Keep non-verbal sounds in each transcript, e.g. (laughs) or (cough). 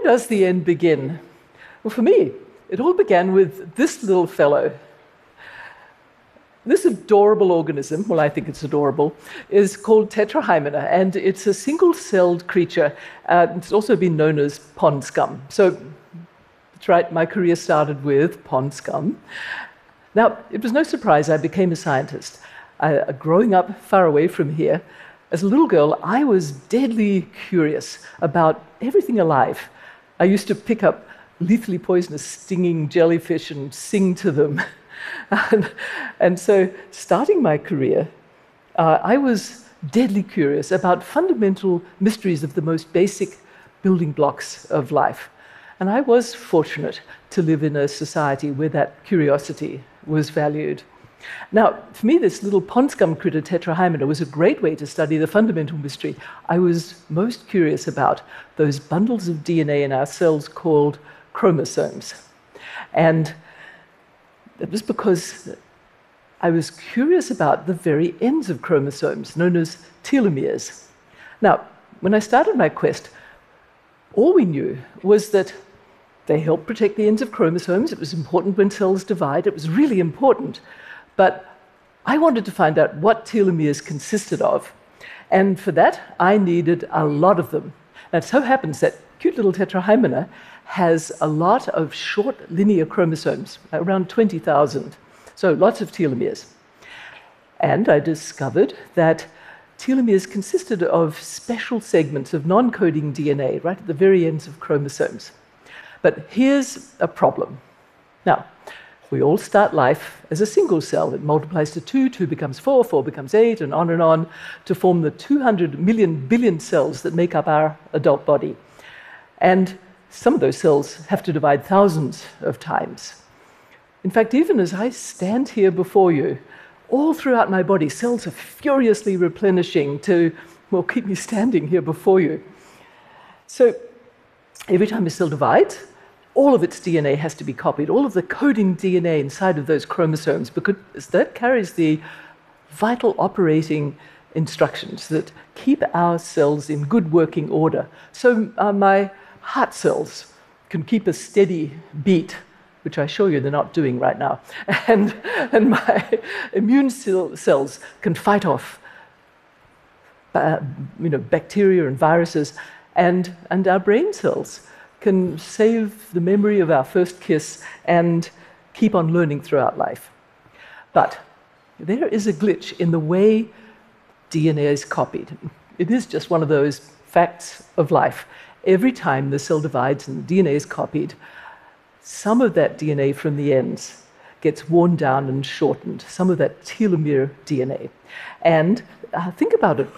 where does the end begin? Well, for me, it all began with this little fellow. This adorable organism, well, I think it's adorable, is called Tetrahymena, and it's a single celled creature. Uh, it's also been known as pond scum. So, that's right, my career started with pond scum. Now, it was no surprise I became a scientist. Uh, growing up far away from here, as a little girl, I was deadly curious about everything alive. I used to pick up lethally poisonous stinging jellyfish and sing to them. and, (laughs) and, so, starting my career, uh, I was deadly curious about fundamental mysteries of the most basic building blocks of life. And I was fortunate to live in a society where that curiosity was valued. Now, for me, this little pond scum critter, Tetrahymena, was a great way to study the fundamental mystery. I was most curious about those bundles of DNA in our cells called chromosomes. And it was because I was curious about the very ends of chromosomes, known as telomeres. Now, when I started my quest, all we knew was that they help protect the ends of chromosomes. It was important when cells divide, it was really important. But I wanted to find out what telomeres consisted of. And for that, I needed a lot of them. And it so happens that cute little tetrahymena has a lot of short linear chromosomes, around 20,000. So lots of telomeres. And I discovered that telomeres consisted of special segments of non coding DNA right at the very ends of chromosomes. But here's a problem. Now, we all start life as a single cell. It multiplies to two, two becomes four, four becomes eight, and on and on to form the 200 million billion cells that make up our adult body. And some of those cells have to divide thousands of times. In fact, even as I stand here before you, all throughout my body, cells are furiously replenishing to, well, keep me standing here before you. So every time a cell divides, all of its DNA has to be copied, all of the coding DNA inside of those chromosomes, because that carries the vital operating instructions that keep our cells in good working order. So uh, my heart cells can keep a steady beat, which I assure you they're not doing right now. (laughs) And, and my immune cells can fight off uh, you know, bacteria and viruses. And, and our brain cells can save the memory of our first kiss and keep on learning throughout life. But there is a glitch in the way DNA is copied. It is just one of those facts of life every time the cell divides and the DNA is copied, some of that DNA from the ends gets worn down and shortened, some of that telomere DNA. And uh, think about it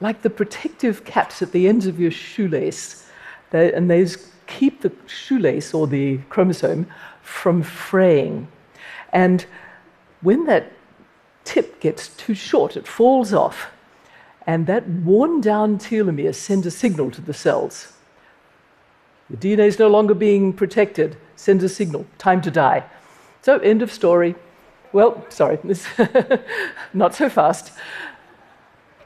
like the protective caps at the ends of your shoelace, they, and those keep the shoelace or the chromosome from fraying. And when that tip gets too short, it falls off. And that worn down telomere sends a signal to the cells. The DNA is no longer being protected, sends a signal, time to die. So, end of story. Well, sorry, (laughs) not so fast.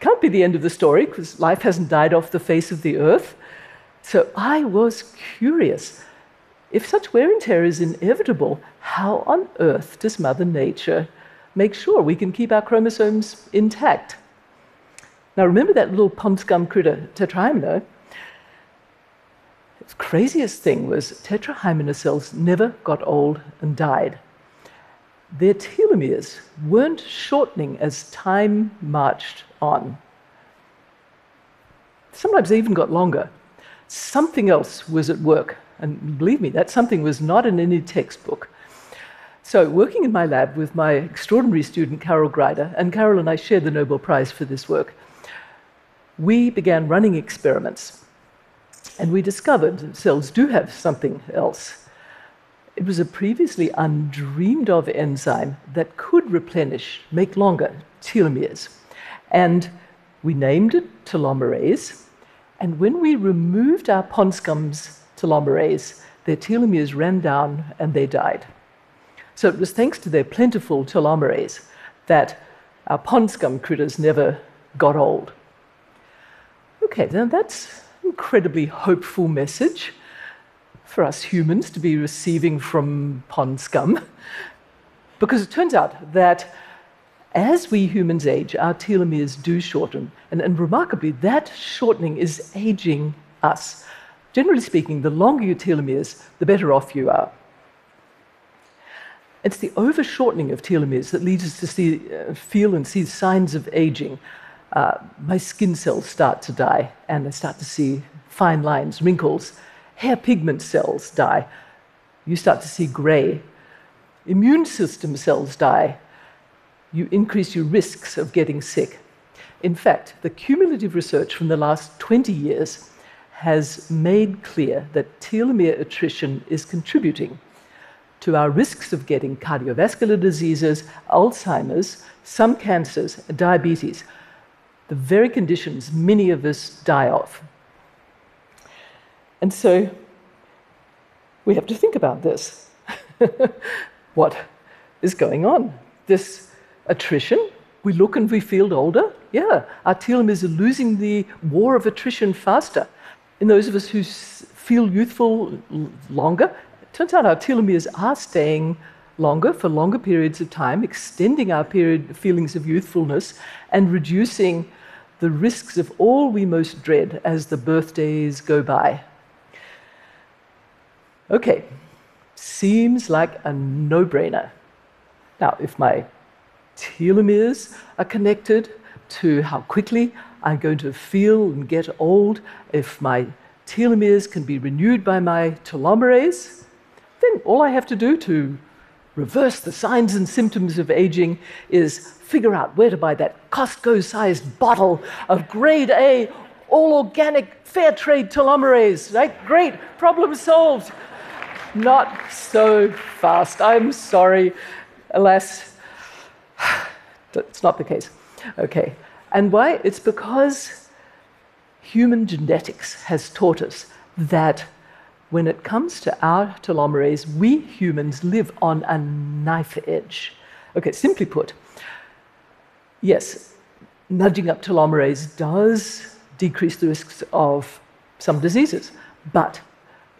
Can't be the end of the story because life hasn't died off the face of the earth. So I was curious. If such wear and tear is inevitable, how on earth does Mother Nature make sure we can keep our chromosomes intact? Now, remember that little pond scum critter, Tetrahymena? The craziest thing was tetrahymena cells never got old and died. Their telomeres weren't shortening as time marched on. Sometimes they even got longer. Something else was at work, and believe me, that something was not in any textbook. So, working in my lab with my extraordinary student Carol Greider, and Carol and I shared the Nobel Prize for this work, we began running experiments. And we discovered that cells do have something else. It was a previously undreamed of enzyme that could replenish, make longer telomeres. And we named it telomerase. And when we removed our pond scum's telomerase, their telomeres ran down and they died. So it was thanks to their plentiful telomerase that our pond scum critters never got old. Okay, now that's an incredibly hopeful message. for us humans to be receiving from pond scum, (laughs) because it turns out that as we humans age, our telomeres do shorten. And, and remarkably, that shortening is aging us. Generally speaking, the longer your telomeres, the better off you are. It's the overshortening of telomeres that leads us to see, uh, feel and see signs of aging. Uh, my skin cells start to die, and I start to see fine lines, wrinkles. Hair pigment cells die. You start to see gray. Immune system cells die you increase your risks of getting sick. In fact, the cumulative research from the last 20 years has made clear that telomere attrition is contributing to our risks of getting cardiovascular diseases, Alzheimer's, some cancers, diabetes, the very conditions many of us die of. And so we have to think about this. (laughs) what is going on? This attrition. We look and we feel older. Yeah, our telomeres are losing the war of attrition faster. In those of us who feel youthful longer, turns out our telomeres are staying longer for longer periods of time, extending our period feelings of youthfulness and reducing the risks of all we most dread as the birthdays go by. Okay, seems like a no brainer. Now, if my telomeres are connected to how quickly I'm going to feel and get old. If my telomeres can be renewed by my telomerase, then all I have to do to reverse the signs and symptoms of aging is figure out where to buy that Costco sized bottle of grade A, all organic, fair trade telomerase. Right? Great, problem solved. Not so fast. I'm sorry. Alas, that's not the case. Okay. And why? It's because human genetics has taught us that when it comes to our telomerase, we humans live on a knife edge. Okay, simply put, yes, nudging up telomerase does decrease the risks of some diseases, but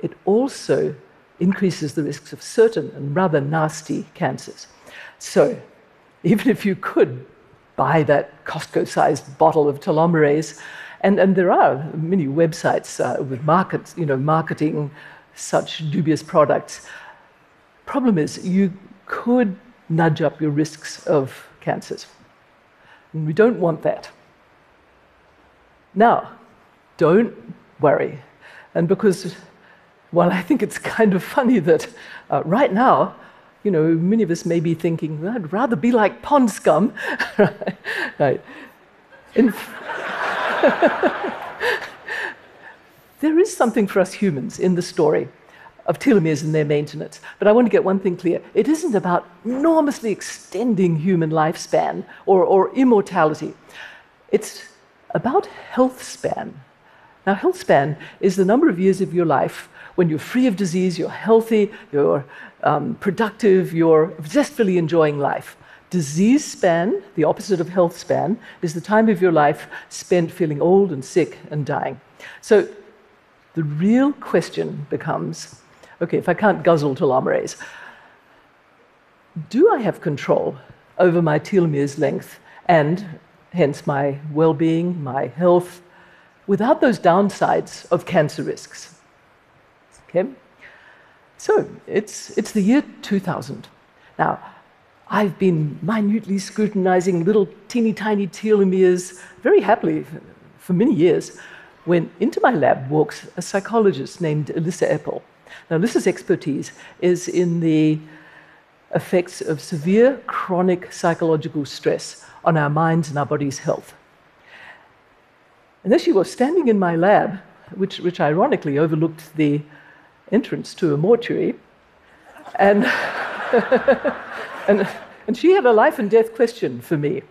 it also increases the risks of certain and rather nasty cancers. So, even if you could buy that Costco sized bottle of telomerase. And, and there are many websites uh, with markets, you know, marketing such dubious products. Problem is, you could nudge up your risks of cancers. And we don't want that. Now, don't worry. And because, well, (laughs) I think it's kind of funny that uh, right now, you know, many of us may be thinking, I'd rather be like pond scum. (laughs) right. (laughs) There is something for us humans in the story of telomeres and their maintenance. But I want to get one thing clear it isn't about enormously extending human lifespan or, or immortality, it's about health span. Now, health span is the number of years of your life when you're free of disease, you're healthy, you're um, productive, you're zestfully enjoying life. Disease span, the opposite of health span, is the time of your life spent feeling old and sick and dying. So the real question becomes okay, if I can't guzzle telomerase, do I have control over my telomeres length and hence my well being, my health, without those downsides of cancer risks? Okay? So it's, it's the year 2000. Now, I've been minutely scrutinizing little teeny tiny telomeres very happily for many years when into my lab walks a psychologist named Elissa Epel. Now, Elissa's expertise is in the effects of severe chronic psychological stress on our minds and our body's health. And there she was standing in my lab, which, which ironically overlooked the entrance to a mortuary. And, (laughs) and, and she had a life and death question for me.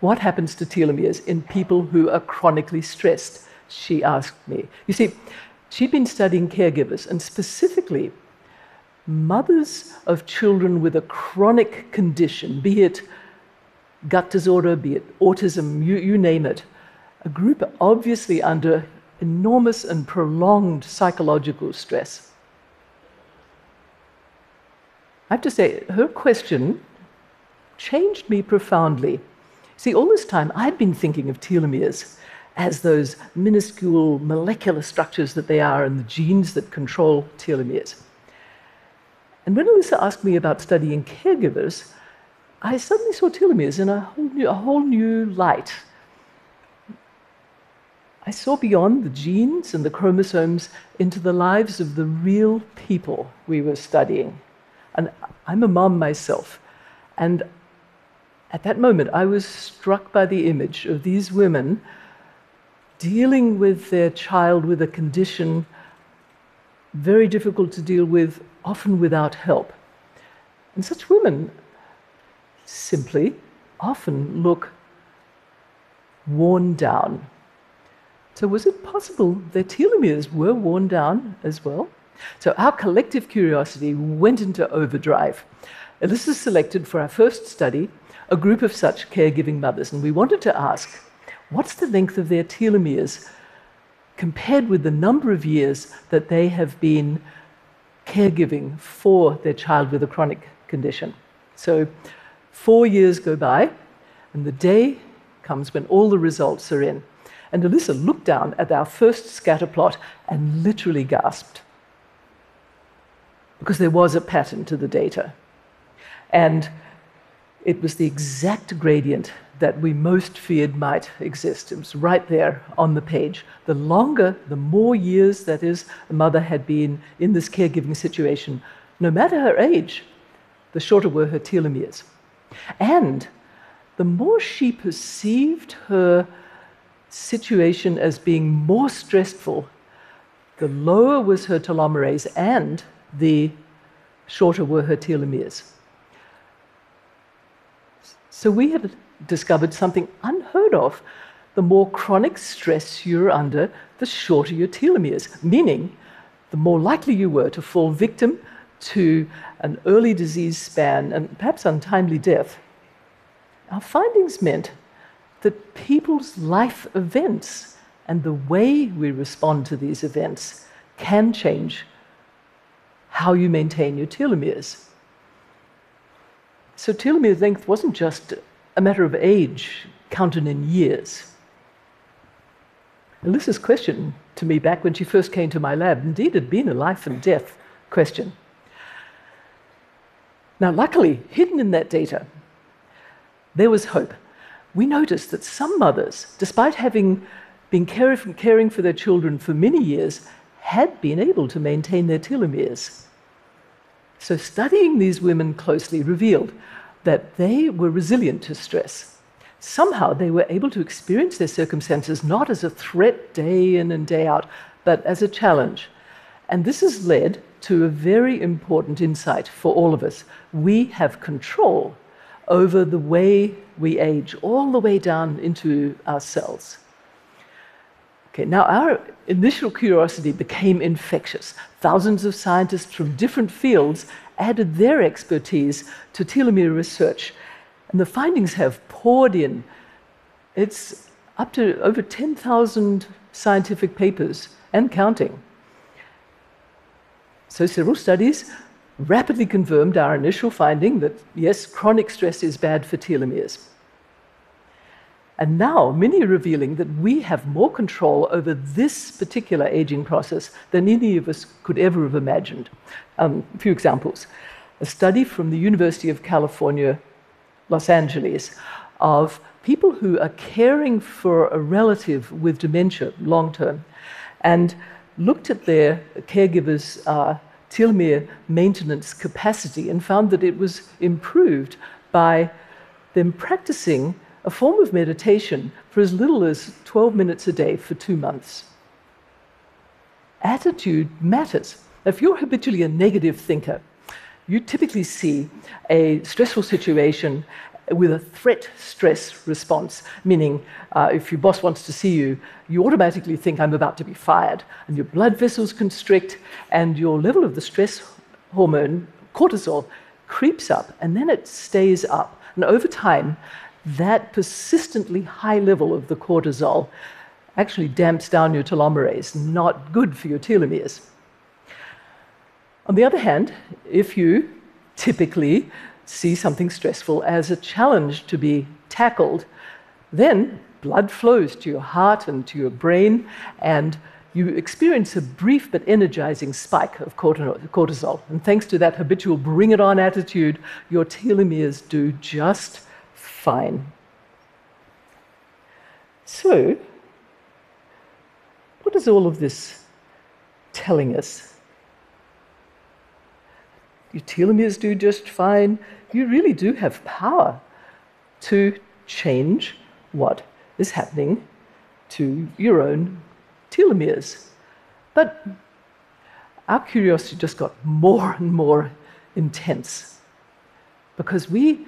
What happens to telomeres in people who are chronically stressed? She asked me. You see, she'd been studying caregivers, and specifically mothers of children with a chronic condition, be it gut disorder, be it autism, you, you name it, a group obviously under enormous and prolonged psychological stress. I have to say, her question changed me profoundly. See, all this time I'd been thinking of telomeres as those minuscule molecular structures that they are and the genes that control telomeres. And when Elissa asked me about studying caregivers, I suddenly saw telomeres in a whole new, a whole new light. I saw beyond the genes and the chromosomes into the lives of the real people we were studying. And I'm a mom myself. And at that moment, I was struck by the image of these women dealing with their child with a condition very difficult to deal with, often without help. And such women simply often look worn down. So, was it possible their telomeres were worn down as well? So, our collective curiosity went into overdrive. Elissa selected for our first study a group of such caregiving mothers, and we wanted to ask what's the length of their telomeres compared with the number of years that they have been caregiving for their child with a chronic condition. So, four years go by, and the day comes when all the results are in. And Elissa looked down at our first scatter plot and literally gasped because there was a pattern to the data. And it was the exact gradient that we most feared might exist. It was right there on the page. The longer, the more years, that is, a mother had been in this caregiving situation, no matter her age, the shorter were her telomeres. And the more she perceived her situation as being more stressful, the lower was her telomerase and the shorter were her telomeres. So we had discovered something unheard of. The more chronic stress you're under, the shorter your telomeres, meaning the more likely you were to fall victim to an early disease span and perhaps untimely death. Our findings meant that people's life events and the way we respond to these events can change how you maintain your telomeres. So telomere length wasn't just a matter of age counted in years. Elissa's question to me back when she first came to my lab indeed had been a life and death question. Now, luckily, hidden in that data, there was hope. We noticed that some mothers, despite having been caring for their children for many years, had been able to maintain their telomeres. So, studying these women closely revealed that they were resilient to stress. Somehow they were able to experience their circumstances not as a threat day in and day out, but as a challenge. And this has led to a very important insight for all of us. We have control over the way we age, all the way down into our cells. Okay, now our initial curiosity became infectious. Thousands of scientists from different fields added their expertise to telomere research, and the findings have poured in. It's up to over 10,000 scientific papers and counting. So, several studies rapidly confirmed our initial finding that yes, chronic stress is bad for telomeres. And now many are revealing that we have more control over this particular aging process than any of us could ever have imagined. Um, a few examples. A study from the University of California, Los Angeles, of people who are caring for a relative with dementia long term and looked at their caregivers' uh, telomere maintenance capacity and found that it was improved by them practicing a form of meditation for as little as 12 minutes a day for two months. Attitude matters. If you're habitually a negative thinker, you typically see a stressful situation with a threat stress response, meaning uh, if your boss wants to see you, you automatically think, I'm about to be fired. And your blood vessels constrict, and your level of the stress hormone, cortisol, creeps up, and then it stays up. And over time, that persistently high level of the cortisol actually damps down your telomerase, not good for your telomeres. On the other hand, if you typically see something stressful as a challenge to be tackled. Then blood flows to your heart and to your brain, and you experience a brief but energizing spike of cortisol. And thanks to that habitual bring it on attitude, your telomeres do just fine. So, what is all of this telling us? Your telomeres do just fine. You really do have power to change what is happening to your own telomeres. But our curiosity just got more and more intense because we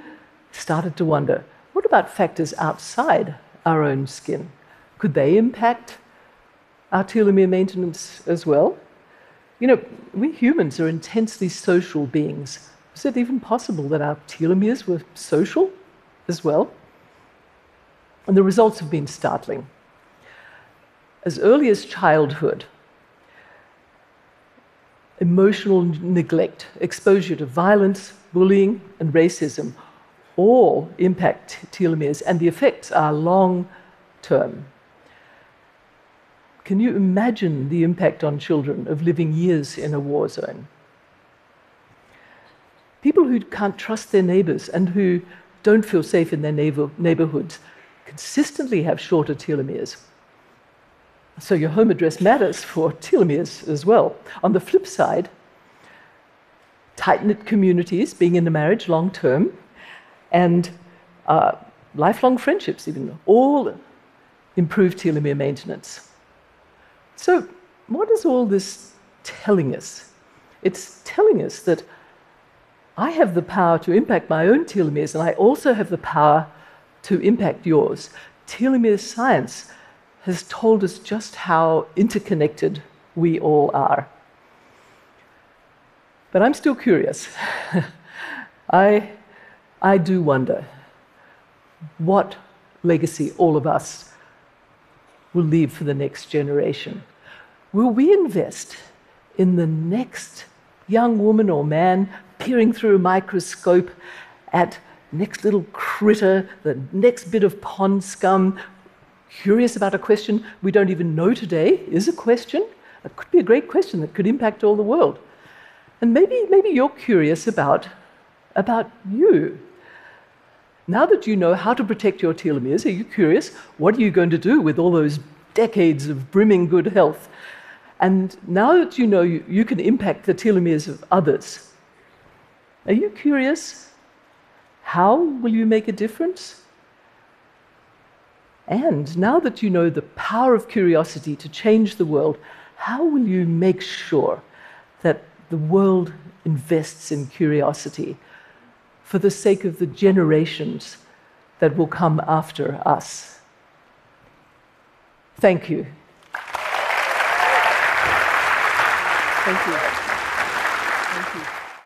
started to wonder what about factors outside our own skin? Could they impact our telomere maintenance as well? You know, we humans are intensely social beings. Is it even possible that our telomeres were social as well? And the results have been startling. As early as childhood, emotional neglect, exposure to violence, bullying, and racism all impact telomeres, and the effects are long term. Can you imagine the impact on children of living years in a war zone? People who can't trust their neighbors and who don't feel safe in their neighbor, neighborhoods consistently have shorter telomeres. So your home address matters for (laughs) telomeres as well. On the flip side, tight knit communities, being in a marriage long term, and uh, lifelong friendships, even, all improve telomere maintenance. So, what is all this telling us? It's telling us that I have the power to impact my own telomeres, and I also have the power to impact yours. Telomere science has told us just how interconnected we all are. But I'm still curious. (laughs) I, I do wonder what legacy all of us will leave for the next generation? Will we invest in the next young woman or man peering through a microscope at next little critter, the next bit of pond scum, curious about a question we don't even know today is a question? It could be a great question that could impact all the world. And maybe, maybe you're curious about, about you now that you know how to protect your telomeres, are you curious? What are you going to do with all those decades of brimming good health? And now that you know you, you can impact the telomeres of others, are you curious? How will you make a difference? And now that you know the power of curiosity to change the world, how will you make sure that the world invests in curiosity for the sake of the generations that will come after us. Thank you. Thank you.